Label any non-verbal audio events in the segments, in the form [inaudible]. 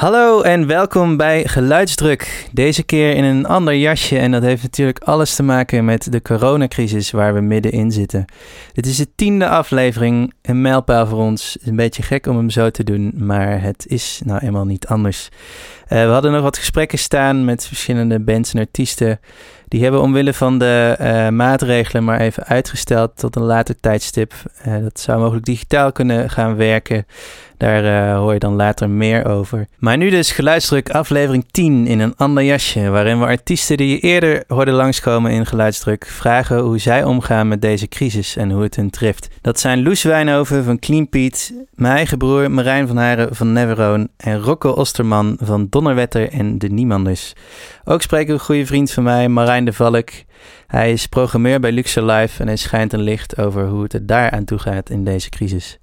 Hallo en welkom bij Geluidsdruk. Deze keer in een ander jasje en dat heeft natuurlijk alles te maken met de coronacrisis waar we middenin zitten. Dit is de tiende aflevering, een mijlpaal voor ons. Een beetje gek om hem zo te doen, maar het is nou eenmaal niet anders. Uh, we hadden nog wat gesprekken staan met verschillende bands en artiesten. Die hebben omwille van de uh, maatregelen maar even uitgesteld tot een later tijdstip. Uh, dat zou mogelijk digitaal kunnen gaan werken. Daar uh, hoor je dan later meer over. Maar nu dus geluidsdruk aflevering 10 in een ander jasje. Waarin we artiesten die je eerder hoorde langskomen in geluidsdruk vragen hoe zij omgaan met deze crisis en hoe het hun treft. Dat zijn Loes Wijnhoven van Clean Pete, mijn eigen broer Marijn van Haren van Neveroon en Rocco Osterman van Donnerwetter en De Niemanders. Ook spreken een goede vriend van mij, Marijn de Valk. Hij is programmeur bij Luxe Live en hij schijnt een licht over hoe het er daar aan toe gaat in deze crisis.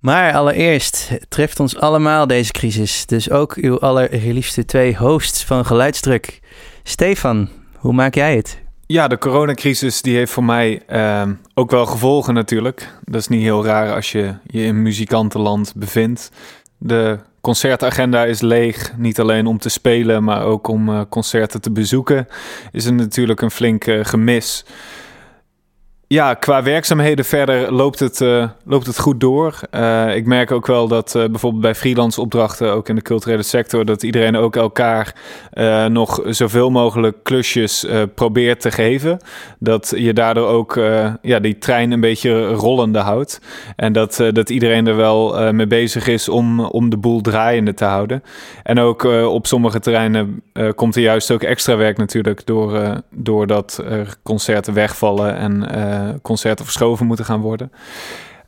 Maar allereerst treft ons allemaal deze crisis, dus ook uw allerliefste twee hosts van Geluidsdruk. Stefan, hoe maak jij het? Ja, de coronacrisis die heeft voor mij uh, ook wel gevolgen natuurlijk. Dat is niet heel raar als je je in muzikantenland bevindt. De concertagenda is leeg, niet alleen om te spelen, maar ook om uh, concerten te bezoeken. Is er natuurlijk een flink uh, gemis. Ja, qua werkzaamheden verder loopt het, uh, loopt het goed door. Uh, ik merk ook wel dat uh, bijvoorbeeld bij freelance opdrachten, ook in de culturele sector, dat iedereen ook elkaar nog zoveel mogelijk klusjes probeert te geven. Dat je daardoor ook ja, die trein een beetje rollende houdt. En dat, dat iedereen er wel mee bezig is om, om de boel draaiende te houden. En ook op sommige terreinen komt er juist ook extra werk natuurlijk door, doordat er concerten wegvallen en concerten verschoven moeten gaan worden.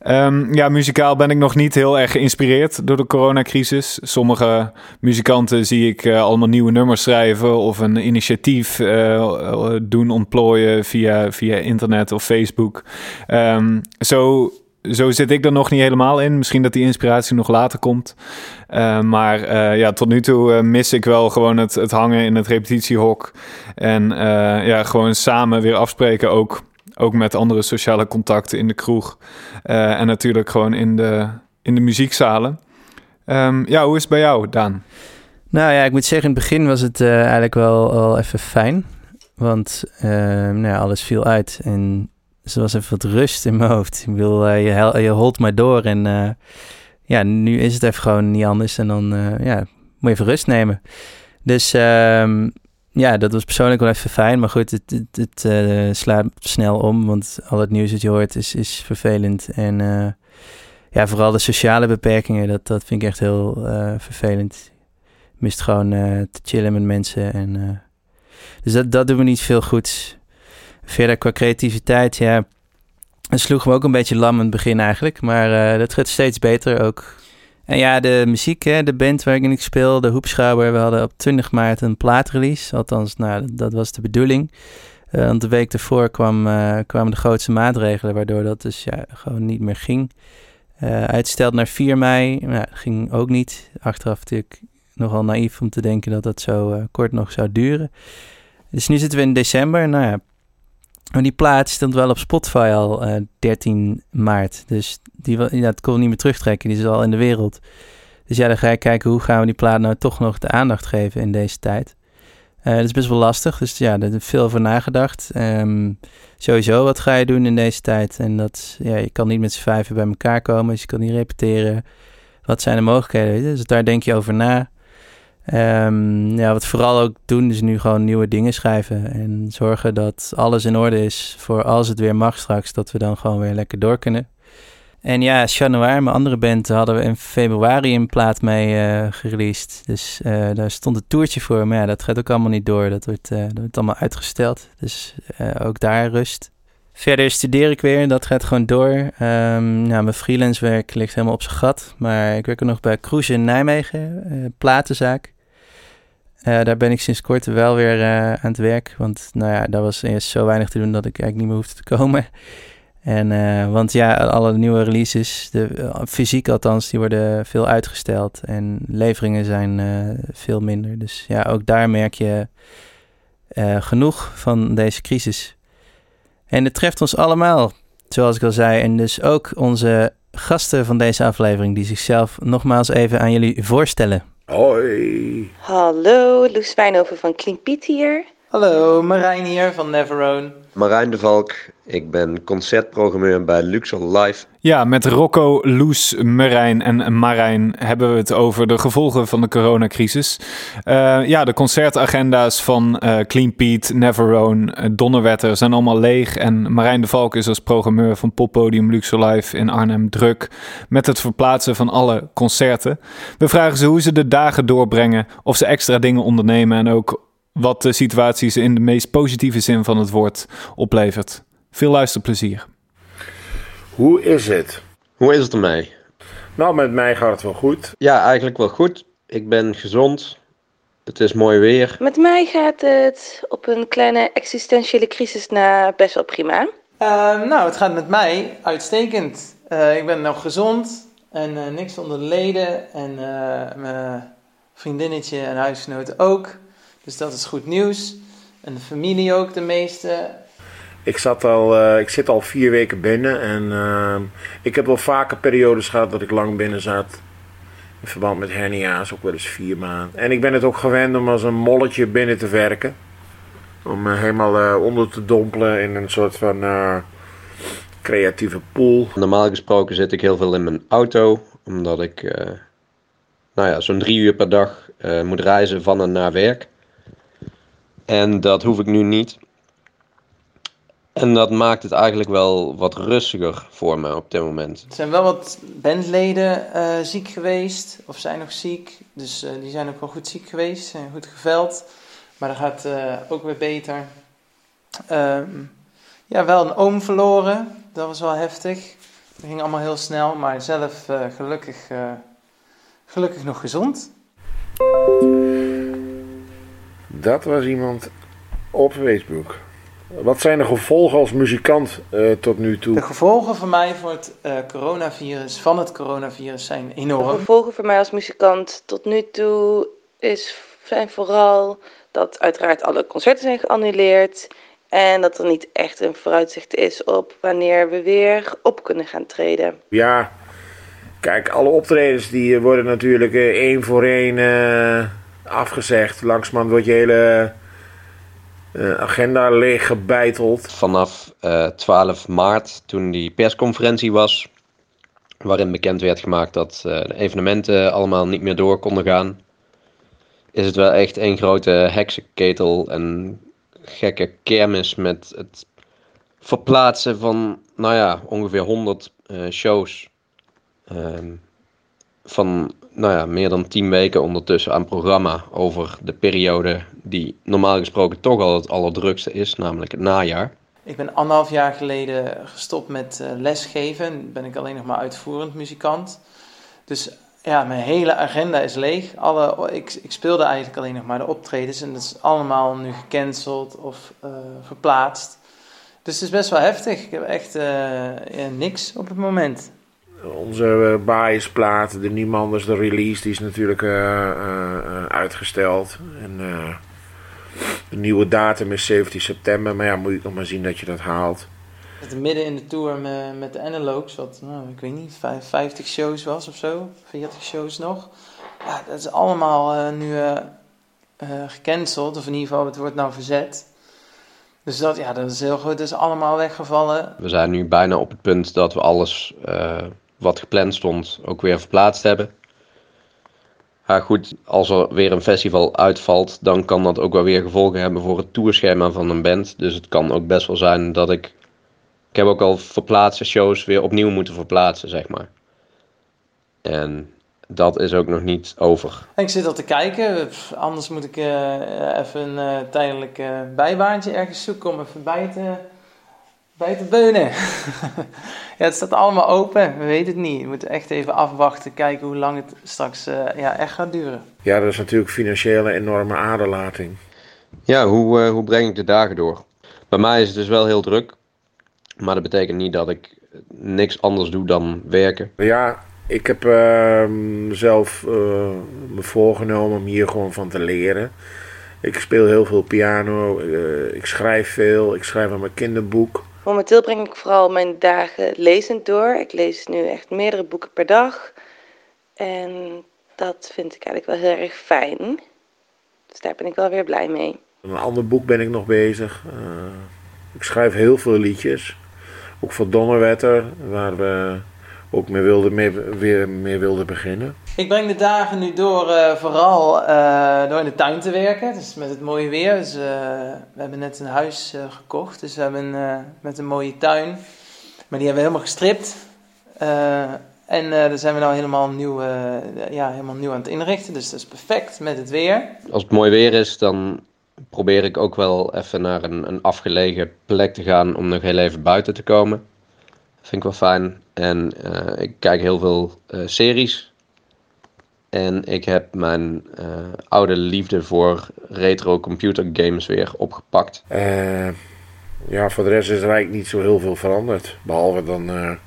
Um, ja, muzikaal ben ik nog niet heel erg geïnspireerd door de coronacrisis. Sommige muzikanten zie ik uh, allemaal nieuwe nummers schrijven of een initiatief uh, doen ontplooien via, via internet of Facebook. Um, zo, zo zit ik er nog niet helemaal in. Misschien dat die inspiratie nog later komt. Maar ja, tot nu toe mis ik wel gewoon het, het hangen in het repetitiehok. En ja, gewoon samen weer afspreken ook ook met andere sociale contacten in de kroeg. Uh, en natuurlijk gewoon in de, in de muziekzalen. Um, ja, hoe is het bij jou, Daan? Nou ja, ik moet zeggen, in het begin was het uh, eigenlijk wel, wel even fijn. Want uh, nou ja, alles viel uit en er was even wat rust in mijn hoofd. Ik wil, je, je holt maar door en ja, nu is het even gewoon niet anders. En dan ja, moet je even rust nemen. Dus um, ja, dat was persoonlijk wel even fijn. Maar goed, het, het, uh, slaat snel om. Want al het nieuws dat je hoort is, is vervelend. En uh, ja, vooral de sociale beperkingen, dat, dat vind ik echt heel uh, vervelend. Mist gewoon te chillen met mensen. En, dus dat, dat doet me niet veel goed. Verder qua creativiteit, ja. Het sloeg me ook een beetje lam in het begin eigenlijk. Maar dat gaat steeds beter ook en ja, de muziek, hè, de band waar ik speel, de Hoepschouwer, we hadden op 20 maart een plaatrelease. Althans, nou, dat was de bedoeling. Uh, want de week daarvoor kwam, uh, kwamen de grootste maatregelen, waardoor dat dus ja, gewoon niet meer ging. Uh, uitsteld naar 4 mei, nou, ging ook niet. Achteraf natuurlijk nogal naïef om te denken dat dat zo kort nog zou duren. Dus nu zitten we in december. Nou ja, maar die plaat stond wel op Spotify al uh, 13 maart. Dus die, ja, dat kon niet meer terugtrekken. Die is al in de wereld. Dus ja, dan ga je kijken hoe gaan we die plaat nou toch nog de aandacht geven in deze tijd. Uh, dat is best wel lastig. Dus ja, daar heb veel over nagedacht. Um, sowieso, wat ga je doen in deze tijd? En dat, ja, je kan niet met z'n vijven bij elkaar komen. Dus je kan niet repeteren. Wat zijn de mogelijkheden? Dus daar denk je over na. Um, ja, wat vooral ook doen is nu gewoon nieuwe dingen schrijven. En zorgen dat alles in orde is voor als het weer mag straks. Dat we dan gewoon weer lekker door kunnen. En ja, Januar, mijn andere band, hadden we in februari een plaat mee uh, gereleased. Dus uh, daar stond een toertje voor. Maar ja, dat gaat ook allemaal niet door. Dat wordt, uh, dat wordt allemaal uitgesteld. Dus ook daar rust. Verder studeer ik weer. Dat gaat gewoon door. Um, mijn freelance werk ligt helemaal op zijn gat. Maar ik werk er nog bij Cruise in Nijmegen, platenzaak. Uh, daar ben ik sinds kort wel weer uh, aan het werk. Want nou ja, daar was eerst zo weinig te doen dat ik eigenlijk niet meer hoefde te [laughs] komen. En, uh, want ja, alle nieuwe releases, de, fysiek althans, die worden veel uitgesteld. En leveringen zijn veel minder. Dus ja, ook daar merk je genoeg van deze crisis. En het treft ons allemaal, zoals ik al zei. En dus ook onze gasten van deze aflevering, die zichzelf nogmaals even aan jullie voorstellen. Hoi. Hallo, Loes Wijnhoven van Clean Piet hier. Hallo, Marijn hier van Neverone. Marijn de Valk, ik ben concertprogrammeur bij Luxor Live. Ja, met Rocco, Loes, Marijn en Marijn hebben we het over de gevolgen van de coronacrisis. Uh, ja, de concertagenda's van uh, Clean Pete, Neverone, uh, Donnerwetter zijn allemaal leeg. En Marijn de Valk is als programmeur van poppodium Luxor Live in Arnhem druk met het verplaatsen van alle concerten. We vragen ze hoe ze de dagen doorbrengen, of ze extra dingen ondernemen en ook wat de situaties in de meest positieve zin van het woord oplevert. Veel luisterplezier. Hoe is het? Hoe is het ermee? Nou, met mij gaat het wel goed. Ja, eigenlijk wel goed. Ik ben gezond. Het is mooi weer. Met mij gaat het op een kleine existentiële crisis na best wel prima. Uh, nou, het gaat met mij uitstekend. Uh, ik ben nog gezond en uh, niks onder de leden. En mijn vriendinnetje en huisgenoot ook. Dus dat is goed nieuws. En de familie ook, de meeste. Ik, zat al, uh, ik zit al vier weken binnen en uh, ik heb wel vaker periodes gehad dat ik lang binnen zat. In verband met hernia's, ook wel eens vier maanden. En ik ben het ook gewend om als een molletje binnen te werken. Om me helemaal uh, onder te dompelen in een soort van creatieve pool. Normaal gesproken zit ik heel veel in mijn auto, omdat ik nou ja, zo'n drie uur per dag moet reizen van en naar werk. En dat hoef ik nu niet. En dat maakt het eigenlijk wel wat rustiger voor me op dit moment. Er zijn wel wat bandleden uh, ziek geweest, of zijn nog ziek. Dus uh, die zijn ook wel goed ziek geweest, zijn goed geveld. Maar dat gaat uh, ook weer beter. Um, ja, wel een oom verloren. Dat was wel heftig. Dat ging allemaal heel snel, maar zelf gelukkig, gelukkig nog gezond. Dat was iemand op Facebook. Wat zijn de gevolgen als muzikant uh, tot nu toe? De gevolgen voor mij voor het uh, coronavirus, van het coronavirus zijn enorm. De gevolgen voor mij als muzikant tot nu toe is, zijn vooral dat uiteraard alle concerten zijn geannuleerd. En dat er niet echt een vooruitzicht is op wanneer we weer op kunnen gaan treden. Ja, kijk, alle optredens die worden natuurlijk uh, één voor één afgezegd. Langzamerhand wordt je hele uh, agenda leeggebeiteld. Vanaf uh, 12 maart, toen die persconferentie was, waarin bekend werd gemaakt dat uh, de evenementen allemaal niet meer door konden gaan, is het wel echt een grote heksenketel en gekke kermis met het verplaatsen van, nou ja, ongeveer 100 shows. Ehm, van nou ja, meer dan tien weken ondertussen aan programma over de periode die normaal gesproken toch al het allerdrukste is, namelijk het najaar. Ik ben anderhalf jaar geleden gestopt met uh, lesgeven. Ben ik alleen nog maar uitvoerend muzikant. Dus ja, mijn hele agenda is leeg. Alle, ik, ik speelde eigenlijk alleen nog maar de optredens en dat is allemaal nu gecanceld of uh, verplaatst. Dus het is best wel heftig. Ik heb echt uh, niks op het moment onze uh, de Niemanders, de release, die is natuurlijk uh, uh, uitgesteld. En de nieuwe datum is 17 september, maar ja, moet je nog maar zien dat je dat haalt. Het midden in de tour met, met de Analogs, wat nou, ik weet niet, 50 shows was of zo, 40 shows nog. Ja, dat is allemaal nu gecanceld, of in ieder geval, het wordt nou verzet. Dus dat, ja, dat is heel goed, dat is allemaal weggevallen. We zijn nu bijna op het punt dat we alles wat gepland stond ook weer verplaatst hebben. Ja, goed, als er weer een festival uitvalt, dan kan dat ook wel weer gevolgen hebben voor het tourschema van een band. Dus het kan ook best wel zijn dat ik. Ik heb ook al verplaatste shows weer opnieuw moeten verplaatsen, zeg maar. En dat is ook nog niet over. Ik zit al te kijken. Anders moet ik uh, even een uh, tijdelijk uh, bijbaantje ergens zoeken om even bij te bij te beunen. [laughs] ja, het staat allemaal open. We weten het niet. We moeten echt even afwachten, kijken hoe lang het straks uh, ja, echt gaat duren. Ja, dat is natuurlijk financiële enorme aderlating. Ja, hoe, uh, hoe breng ik de dagen door? Bij mij is het dus wel heel druk. Maar dat betekent niet dat ik niks anders doe dan werken. Ja, ik heb uh, zelf uh, me voorgenomen om hier gewoon van te leren. Ik speel heel veel piano, ik schrijf veel, ik schrijf aan mijn kinderboek. Momenteel breng ik vooral mijn dagen lezend door. Ik lees nu echt meerdere boeken per dag. En Dat vind ik eigenlijk wel heel erg fijn. Dus daar ben ik wel weer blij mee. Een ander boek ben ik nog bezig. Uh, ik schrijf heel veel liedjes. Ook voor Donnerwetter, waar we ook mee wilden, weer mee wilden beginnen. Ik breng de dagen nu door uh, vooral uh, door in de tuin te werken. Dus met het mooie weer. Dus, we hebben net een huis gekocht. Dus we hebben met een mooie tuin. Maar die hebben we helemaal gestript. En daar zijn we nou helemaal nieuw, ja, helemaal nieuw aan het inrichten. Dus dat is perfect met het weer. Als het mooi weer is, dan probeer ik ook wel even naar een, een afgelegen plek te gaan om nog heel even buiten te komen. Vind ik wel fijn. En ik kijk heel veel series. En ik heb mijn oude liefde voor retro computer games weer opgepakt. ja, voor de rest is er eigenlijk niet zo heel veel veranderd. Behalve dan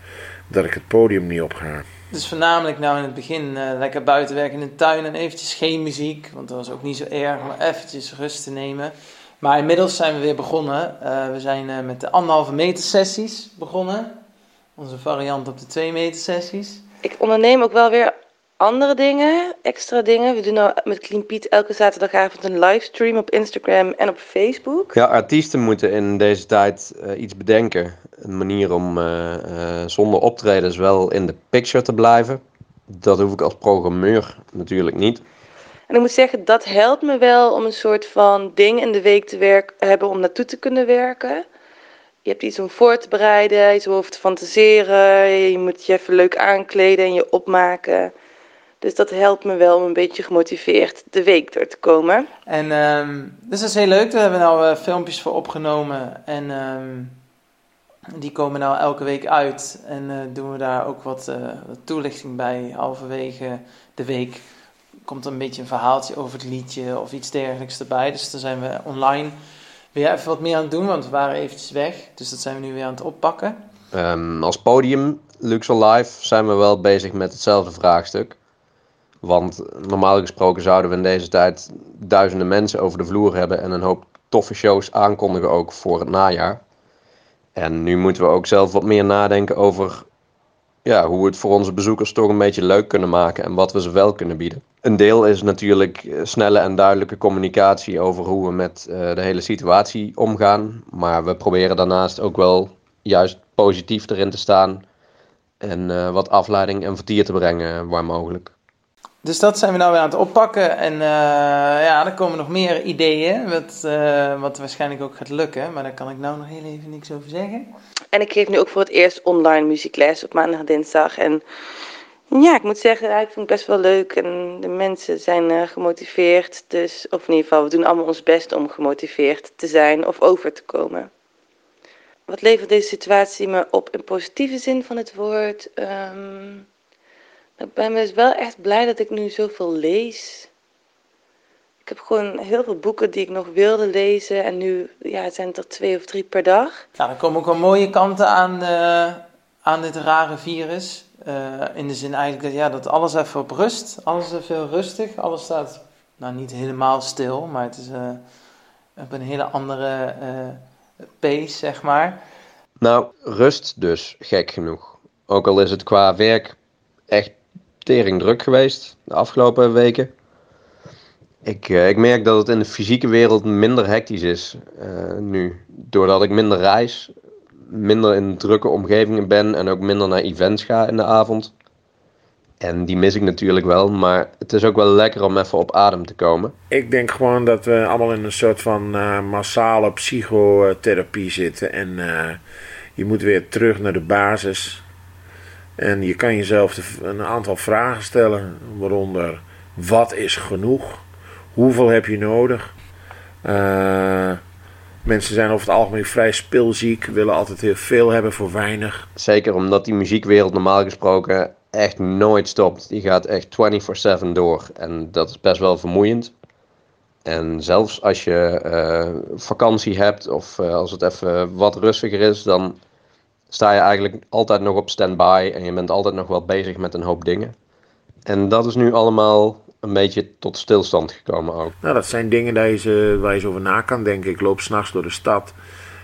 dat ik het podium niet op ga. Dus voornamelijk nou in het begin uh, lekker buiten werken in de tuin en eventjes geen muziek, want dat was ook niet zo erg, maar eventjes rust te nemen. Maar inmiddels zijn we weer begonnen. Uh, we zijn uh, met de anderhalve meter sessies begonnen. Onze variant op de twee meter sessies. Ik onderneem ook wel weer andere dingen, extra dingen. We doen nou met Clean Piet elke zaterdagavond een livestream op Instagram en op Facebook. Ja, artiesten moeten in deze tijd uh, iets bedenken. Een manier om uh, uh, zonder optredens wel in de picture te blijven. Dat hoef ik als programmeur natuurlijk niet. En ik moet zeggen, dat helpt me wel om een soort van ding in de week te werk, hebben om naartoe te kunnen werken. Je hebt iets om voor te bereiden, iets om over te fantaseren. Je moet je even leuk aankleden en je opmaken. Dus dat helpt me wel om een beetje gemotiveerd de week door te komen. En um, dus dat is heel leuk. Daar hebben we nou uh, filmpjes voor opgenomen. En um, die komen nou elke week uit. En uh, doen we daar ook wat, uh, wat, toelichting bij. Halverwege de week komt er een beetje een verhaaltje over het liedje of iets dergelijks erbij. Dus daar zijn we online weer even wat meer aan het doen. Want we waren eventjes weg. Dus dat zijn we nu weer aan het oppakken. Um, als podium, Luxor Live, zijn we wel bezig met hetzelfde vraagstuk. Want normaal gesproken zouden we in deze tijd duizenden mensen over de vloer hebben en een hoop toffe shows aankondigen ook voor het najaar. En nu moeten we ook zelf wat meer nadenken over ja, hoe we het voor onze bezoekers toch een beetje leuk kunnen maken en wat we ze wel kunnen bieden. Een deel is natuurlijk snelle en duidelijke communicatie over hoe we met uh, de hele situatie omgaan. Maar we proberen daarnaast ook wel juist positief erin te staan en uh, wat afleiding en vertier te brengen waar mogelijk. Dus dat zijn we nou weer aan het oppakken. En uh, ja, er komen nog meer ideeën, wat, uh, wat waarschijnlijk ook gaat lukken. Maar daar kan ik nou nog heel even niks over zeggen. En ik geef nu ook voor het eerst online muziekles op maandag en dinsdag. En ja, ik moet zeggen, ik vind het best wel leuk. En de mensen zijn uh, gemotiveerd. Dus, of in ieder geval, we doen allemaal ons best om gemotiveerd te zijn of over te komen. Wat levert deze situatie me op in positieve zin van het woord? Um, ik ben dus wel echt blij dat ik nu zoveel lees. Ik heb gewoon heel veel boeken die ik nog wilde lezen. En nu ja, het zijn het er twee of drie per dag. Nou, er komen ook wel mooie kanten aan, uh, aan dit rare virus. Uh, in de zin eigenlijk dat, ja, dat alles even op rust. Alles even rustig. Alles staat nou niet helemaal stil. Maar het is uh, op een hele andere pace, zeg maar. Nou, rust dus, gek genoeg. Ook al is het qua werk echt tering druk geweest de afgelopen weken. Ik, uh, ik merk dat het in de fysieke wereld minder hectisch is uh, nu. Doordat ik minder reis, minder in drukke omgevingen ben en ook minder naar events ga in de avond. En die mis ik natuurlijk wel, maar het is ook wel lekker om even op adem te komen. Ik denk gewoon dat we allemaal in een soort van uh, massale psychotherapie zitten. En je moet weer terug naar de basis. En je kan jezelf een aantal vragen stellen, waaronder wat is genoeg? Hoeveel heb je nodig? Uh, mensen zijn over het algemeen vrij speelziek, willen altijd heel veel hebben voor weinig. Zeker omdat die muziekwereld normaal gesproken echt nooit stopt. Die gaat echt 24/7 door en dat is best wel vermoeiend. En zelfs als je uh, vakantie hebt of uh, als het even wat rustiger is, dan sta je eigenlijk altijd nog op standby en je bent altijd nog wel bezig met een hoop dingen. En dat is nu allemaal een beetje tot stilstand gekomen ook. Nou, dat zijn dingen waar je, ze, waar je over na kan denken. Ik loop s'nachts door de stad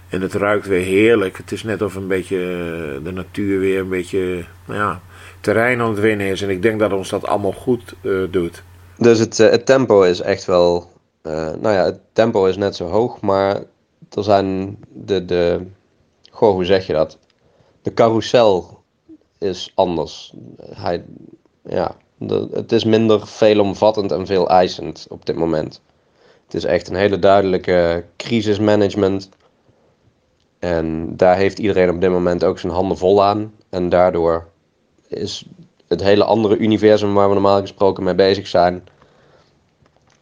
en het ruikt weer heerlijk. Het is net of een beetje eh, de natuur weer een beetje, nou ja, terrein aan het winnen is. En ik denk dat ons dat allemaal goed eh, doet. Dus het, eh, het tempo is echt wel. nou ja, het tempo is net zo hoog, maar er zijn de. de goh, hoe zeg je dat? De carousel is anders. Hij, ja, het is minder veelomvattend en veel eisend op dit moment. Het is echt een hele duidelijke crisismanagement. En daar heeft iedereen op dit moment ook zijn handen vol aan. En daardoor is het hele andere universum waar we normaal gesproken mee bezig zijn,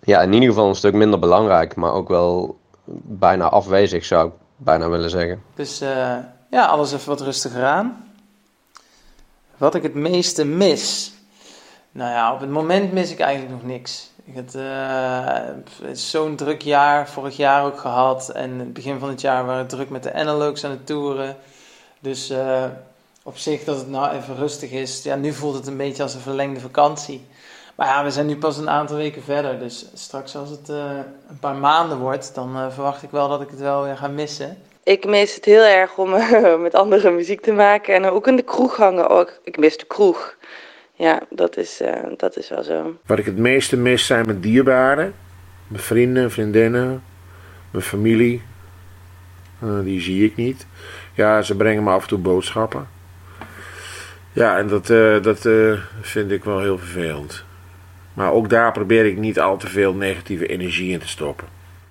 ja, in ieder geval een stuk minder belangrijk, maar ook wel bijna afwezig zou ik bijna willen zeggen. Dus eh, ja, alles even wat rustiger aan. Wat ik het meeste mis. Nou ja, op het moment mis ik eigenlijk nog niks. Ik had eh, zo'n druk jaar, vorig jaar ook gehad. En het begin van het jaar waren we druk met de analogs aan het toeren. Dus eh, op zich dat het nou even rustig is. Ja, nu voelt het een beetje als een verlengde vakantie. Maar ja, we zijn nu pas een aantal weken verder. Dus straks als het eh, een paar maanden wordt, dan verwacht ik wel dat ik het wel weer ga missen. Ik mis het heel erg om eh, met anderen muziek te maken en ook in de kroeg hangen. Oh, ik- ik mis de kroeg. Ja, dat is, eh, dat is wel zo. Wat ik het meeste mis zijn mijn dierbaren. Mijn vrienden, vriendinnen, mijn familie. Eh, die zie ik niet. Ja, ze brengen me af en toe boodschappen. Ja, en dat, eh, dat eh, vind ik wel heel vervelend. Maar ook daar probeer ik niet al te veel negatieve energie in te stoppen.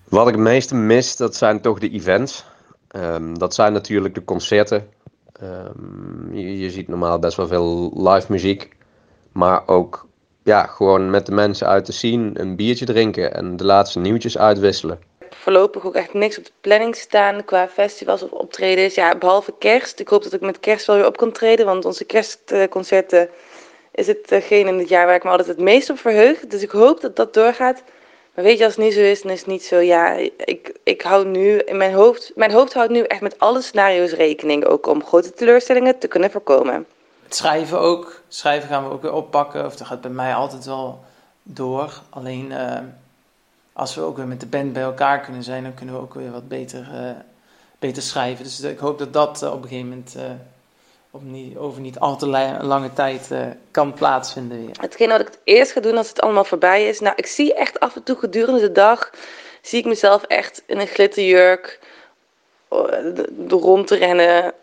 Wat ik het meeste mis, dat zijn toch de events. Ehm, dat zijn natuurlijk de concerten. Ehm, je, ziet normaal best wel veel live muziek. Maar ook ja, gewoon met de mensen uit de scene een biertje drinken en de laatste nieuwtjes uitwisselen. Voorlopig ook echt niks op de planning staan qua festivals of optredens. Ja, behalve kerst. Ik hoop dat ik met kerst wel weer op kan treden, want onze kerstconcerten is hetgeen in het jaar waar ik me altijd het meest op verheug. Dus ik hoop dat dat doorgaat. Maar weet je, als het niet zo is, dan is het niet zo. Ja, ik, ik hou nu in mijn hoofd. Mijn hoofd houdt nu echt met alle scenario's rekening. Ook om grote teleurstellingen te kunnen voorkomen. Het schrijven ook. Schrijven gaan we ook weer oppakken. Of dat gaat bij mij altijd wel door. Alleen eh, als we ook weer met de band bij elkaar kunnen zijn, dan kunnen we ook weer wat beter, eh, beter schrijven. Dus ik hoop dat dat eh, op een gegeven moment op niet, over niet al te la- lange tijd eh, kan plaatsvinden weer. Hetgeen wat ik het eerst ga doen als het allemaal voorbij is. Nou, ik zie echt af en toe gedurende de dag. Zie ik mezelf echt in een glitterjurk. de- rond te rennen.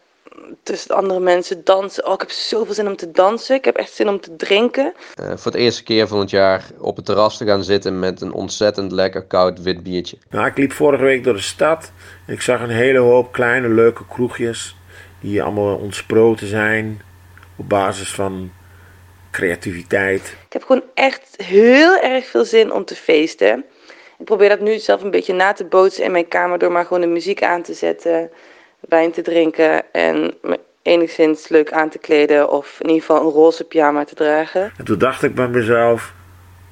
Tussen de andere mensen dansen. Oh, ik heb zoveel zin om te dansen. Ik heb echt zin om te drinken. Eh, voor het eerste keer van het jaar op het terras te gaan zitten met een ontzettend lekker koud wit biertje. Nou, ik liep vorige week door de stad. Ik zag een hele hoop kleine leuke kroegjes. Die allemaal ontsproten zijn. Op basis van creativiteit. Ik heb gewoon echt heel erg veel zin om te feesten. Ik probeer dat nu zelf een beetje na te bootsen in mijn kamer door maar gewoon de muziek aan te zetten, wijn te drinken en me enigszins leuk aan te kleden of in ieder geval een roze pyjama te dragen. En toen dacht ik bij mezelf,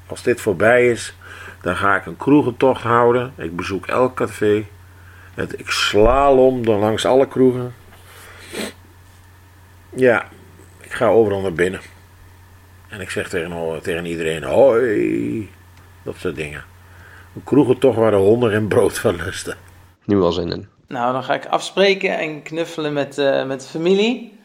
als dit voorbij is, dan ga ik een kroegentocht houden. Ik bezoek elk café. Ik slalom dan langs alle kroegen. Ja, ik ga overal naar binnen. En ik zeg tegen, tegen iedereen, hoi. Dat soort dingen. Een kroegentocht waar de honden en brood van lusten. Nu al zin in. Nou, dan ga ik afspreken en knuffelen met, eh, met de familie.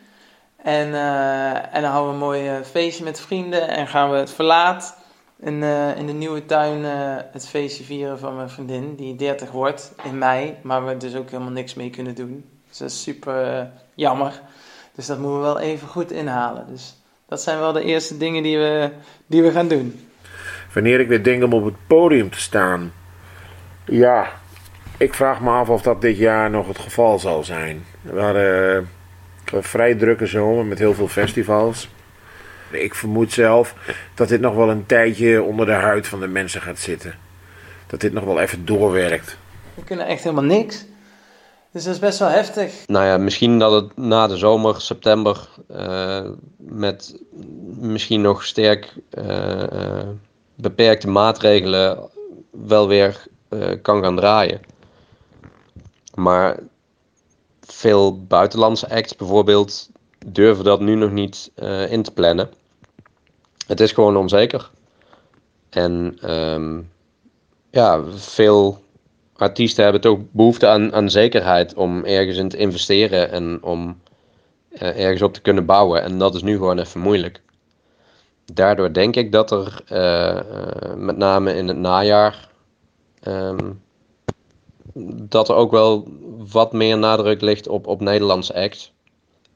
En, eh, en dan houden we een mooi eh, feestje met vrienden. En gaan we het verlaat in, eh, in de nieuwe tuin eh, het feestje vieren van mijn vriendin. Die 30 wordt in mei. Maar we dus ook helemaal niks mee kunnen doen. Dus dat is super jammer. Dus dat moeten we wel even goed inhalen. Dus dat zijn wel de eerste dingen die we, die we gaan doen. Wanneer ik weer denk om op het podium te staan. Ja, ik vraag me af of dat dit jaar nog het geval zal zijn. We hadden eh, een vrij drukke zomer met heel veel festivals. Ik vermoed zelf dat dit nog wel een tijdje onder de huid van de mensen gaat zitten. Dat dit nog wel even doorwerkt. We kunnen echt helemaal niks. Dus dat is best wel heftig. Nou ja, misschien dat het na de zomer, september, eh, met misschien nog sterk eh, eh, beperkte maatregelen wel weer kan gaan draaien. Maar veel buitenlandse acts bijvoorbeeld durven dat nu nog niet in te plannen. Het is gewoon onzeker. En ehm, ja, veel artiesten hebben toch behoefte aan, aan zekerheid om ergens in te investeren en om eh, ergens op te kunnen bouwen. En dat is nu gewoon even moeilijk. Daardoor denk ik dat er uh, met name in het najaar. Um, dat er ook wel wat meer nadruk ligt op, op Nederlands act.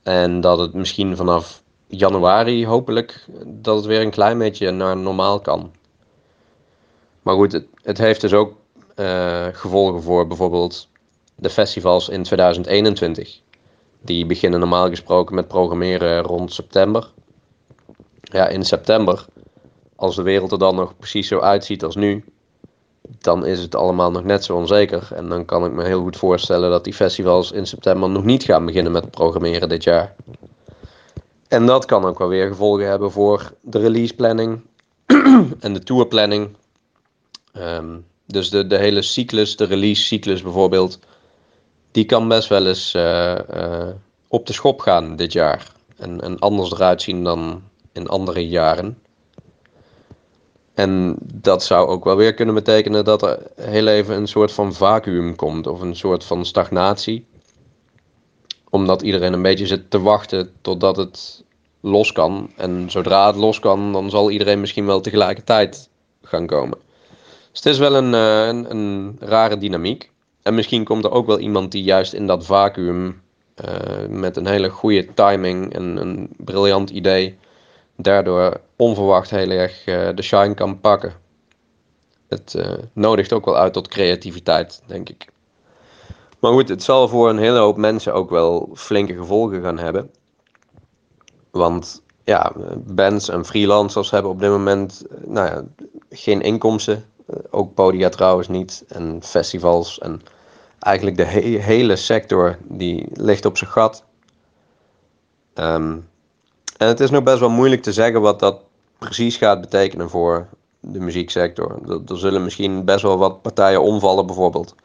En dat het misschien vanaf januari hopelijk dat het weer een klein beetje naar normaal kan. Maar goed, het, het heeft dus ook uh, gevolgen voor bijvoorbeeld de festivals in 2021. Die beginnen normaal gesproken met programmeren rond september. Ja, in september, als de wereld er dan nog precies zo uitziet als nu, dan is het allemaal nog net zo onzeker. En dan kan ik me heel goed voorstellen dat die festivals in september nog niet gaan beginnen met programmeren dit jaar. En dat kan ook wel weer gevolgen hebben voor de release planning [clears throat] en de tourplanning. Um, dus de, de hele cyclus, de release cyclus bijvoorbeeld, die kan best wel eens uh, uh, op de schop gaan dit jaar. En, en anders eruit zien dan in andere jaren. En dat zou ook wel weer kunnen betekenen dat er heel even een soort van vacuüm komt of een soort van stagnatie. Omdat iedereen een beetje zit te wachten totdat het los kan. En zodra het los kan, dan zal iedereen misschien wel tegelijkertijd gaan komen. Dus het is wel een, uh, een, een, rare dynamiek. En misschien komt er ook wel iemand die juist in dat vacuüm uh, met een hele goede timing en een briljant idee daardoor onverwacht heel erg uh, de shine kan pakken. Het nodigt ook wel uit tot creativiteit, denk ik. Maar goed, het zal voor een hele hoop mensen ook wel flinke gevolgen gaan hebben. Want ja, bands en freelancers hebben op dit moment nou ja, geen inkomsten. Ook podia trouwens niet. En festivals. En eigenlijk de he hele sector die ligt op zijn gat. Um, en het is nog best wel moeilijk te zeggen wat dat precies gaat betekenen voor de muzieksector. Er, er zullen misschien best wel wat partijen omvallen bijvoorbeeld.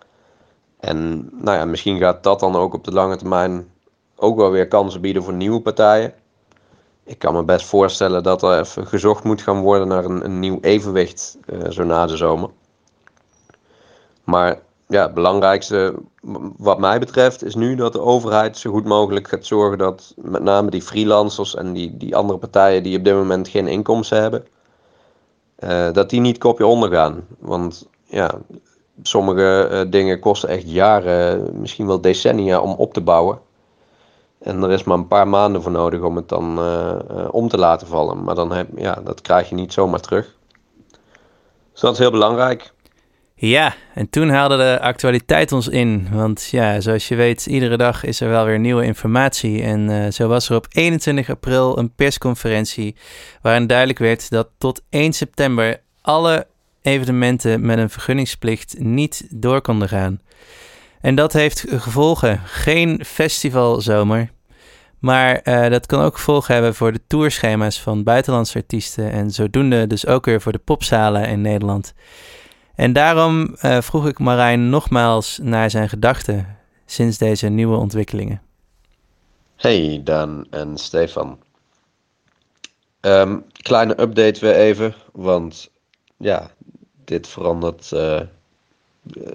En nou ja, misschien gaat dat dan ook op de lange termijn ook wel weer kansen bieden voor nieuwe partijen ik kan me best voorstellen dat er even gezocht moet gaan worden naar een, nieuw evenwicht uh, zo na de zomer. Maar ja, het belangrijkste wat mij betreft is nu dat de overheid zo goed mogelijk gaat zorgen dat met name die freelancers en die, die andere partijen die op dit moment geen inkomsten hebben, uh, dat die niet kopje ondergaan. Want ja, sommige uh, dingen kosten echt jaren, misschien wel decennia om op te bouwen. En er is maar een paar maanden voor nodig om het dan uh, uh, om te laten vallen. Maar dan heb, ja, dat krijg je niet zomaar terug. Dus dat is heel belangrijk. Ja, en toen haalde de actualiteit ons in. Want ja, zoals je weet, iedere dag is er wel weer nieuwe informatie. En uh, zo was er op 21 april een persconferentie waarin duidelijk werd dat tot 1 september alle evenementen met een vergunningsplicht niet door konden gaan. En dat heeft gevolgen. Geen festivalzomer. Maar uh, dat kan ook gevolgen hebben voor de tourschema's van buitenlandse artiesten. En zodoende dus ook weer voor de popzalen in Nederland. En daarom uh, vroeg ik Marijn nogmaals naar zijn gedachten sinds deze nieuwe ontwikkelingen. Hey Dan en Stefan. Um, kleine update weer even, want ja, dit verandert uh,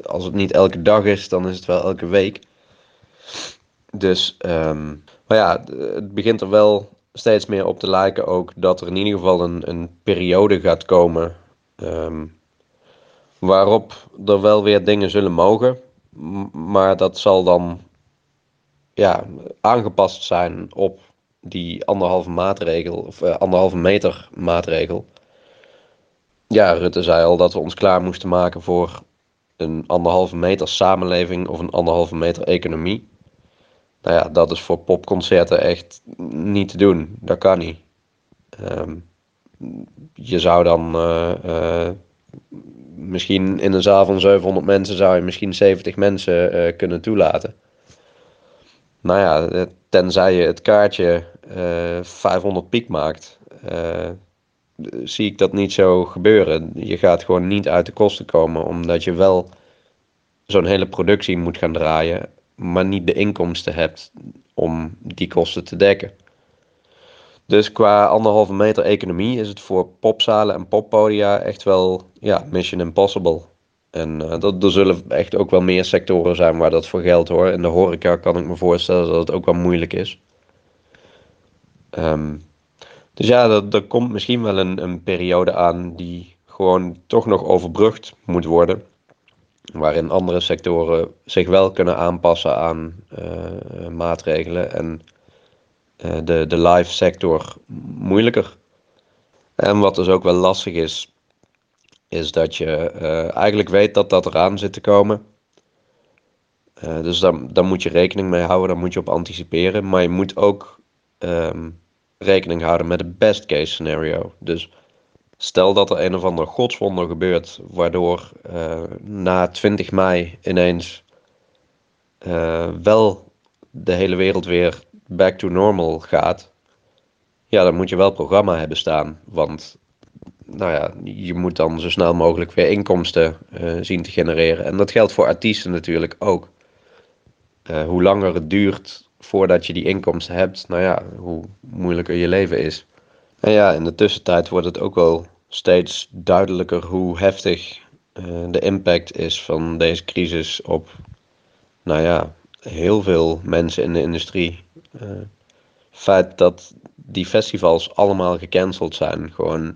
als het niet elke dag is, dan is het wel elke week. Dus, um, maar ja, het begint er wel steeds meer op te lijken ook dat er in ieder geval een, een periode gaat komen um, waarop er wel weer dingen zullen mogen. Maar dat zal dan ja, aangepast zijn op die anderhalve maatregel, of uh, anderhalve meter maatregel. Ja, Rutte zei al dat we ons klaar moesten maken voor een anderhalve meter samenleving of een anderhalve meter economie. Nou ja, dat is voor popconcerten echt niet te doen. Dat kan niet. Um, je zou dan uh, uh, misschien in een zaal van 700 mensen zou je misschien 70 mensen uh, kunnen toelaten. Nou ja, tenzij je het kaartje 500 piek maakt, zie ik dat niet zo gebeuren. Je gaat gewoon niet uit de kosten komen, omdat je wel zo'n hele productie moet gaan draaien, maar niet de inkomsten hebt om die kosten te dekken. Dus qua anderhalve meter economie is het voor popzalen en poppodia echt wel ja, mission impossible. En uh, dat, er zullen echt ook wel meer sectoren zijn waar dat voor geldt hoor. In de horeca kan ik me voorstellen dat het ook wel moeilijk is. Ehm, dus ja, er, er komt misschien wel een, een periode aan die gewoon toch nog overbrugd moet worden. Waarin andere sectoren zich wel kunnen aanpassen aan uh, maatregelen en uh, de, de live sector moeilijker. En wat dus ook wel lastig is, is dat je eigenlijk weet dat dat eraan zit te komen. dus daar, daar moet je rekening mee houden, daar moet je op anticiperen. Maar je moet ook um, rekening houden met het best case scenario. Dus stel dat er een of ander godswonder gebeurt, waardoor uh, na 20 mei ineens uh, wel de hele wereld weer back to normal gaat. Ja, dan moet je wel programma hebben staan. Want nou ja, je moet dan zo snel mogelijk weer inkomsten uh, zien te genereren. En dat geldt voor artiesten natuurlijk ook. hoe langer het duurt voordat je die inkomsten hebt, nou ja, hoe moeilijker je leven is. En ja, in de tussentijd wordt het ook wel steeds duidelijker hoe heftig uh, de impact is van deze crisis op, nou ja, heel veel mensen in de industrie. Uh, feit dat die festivals allemaal gecanceld zijn, gewoon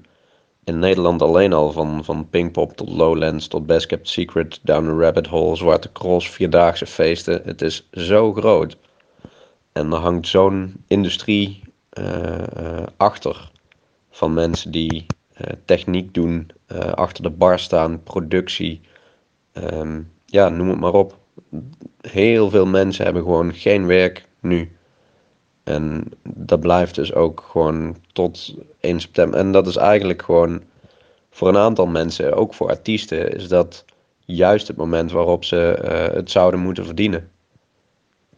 in Nederland alleen al, van, van Pinkpop tot Lowlands tot Best Kept Secret, Down the Rabbit Hole, Zwarte Cross, Vierdaagse feesten. Het is zo groot. En er hangt zo'n industrie uh, achter van mensen die uh, techniek doen, achter de bar staan, productie. Um, ja, noem het maar op. Heel veel mensen hebben gewoon geen werk nu. En dat blijft dus ook gewoon tot 1 september. En dat is eigenlijk gewoon voor een aantal mensen, ook voor artiesten, is dat juist het moment waarop ze het zouden moeten verdienen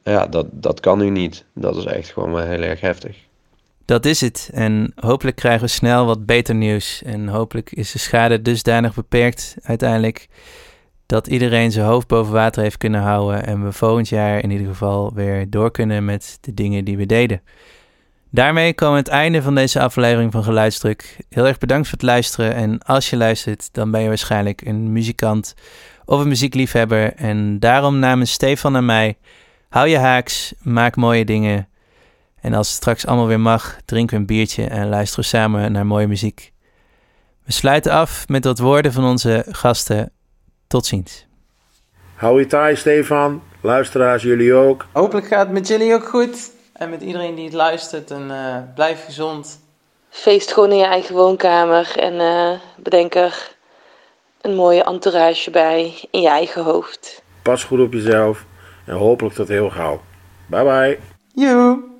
ja, dat, dat kan nu niet. Dat is echt gewoon wel heel erg heftig. Dat is het. En hopelijk krijgen we snel wat beter nieuws. En hopelijk is de schade dusdanig beperkt uiteindelijk dat iedereen zijn hoofd boven water heeft kunnen houden en we volgend jaar in ieder geval weer door kunnen met de dingen die we deden. Daarmee komen we het einde van deze aflevering van Geluidsdruk. Heel erg bedankt voor het luisteren en als je luistert, dan ben je waarschijnlijk een muzikant of een muziekliefhebber en daarom namens Stefan en mij Hou je haaks, maak mooie dingen. En als het straks allemaal weer mag, drinken we een biertje en luisteren samen naar mooie muziek. We sluiten af met wat woorden van onze gasten. Tot ziens. Hou je taai, Stefan. Luisteraars, jullie ook. Hopelijk gaat het met jullie ook goed. En met iedereen die het luistert. En uh, blijf gezond. Feest gewoon in je eigen woonkamer. En uh, bedenk er een mooie entourage bij in je eigen hoofd. Pas goed op jezelf. En hopelijk tot heel gauw. Bye bye. Joe.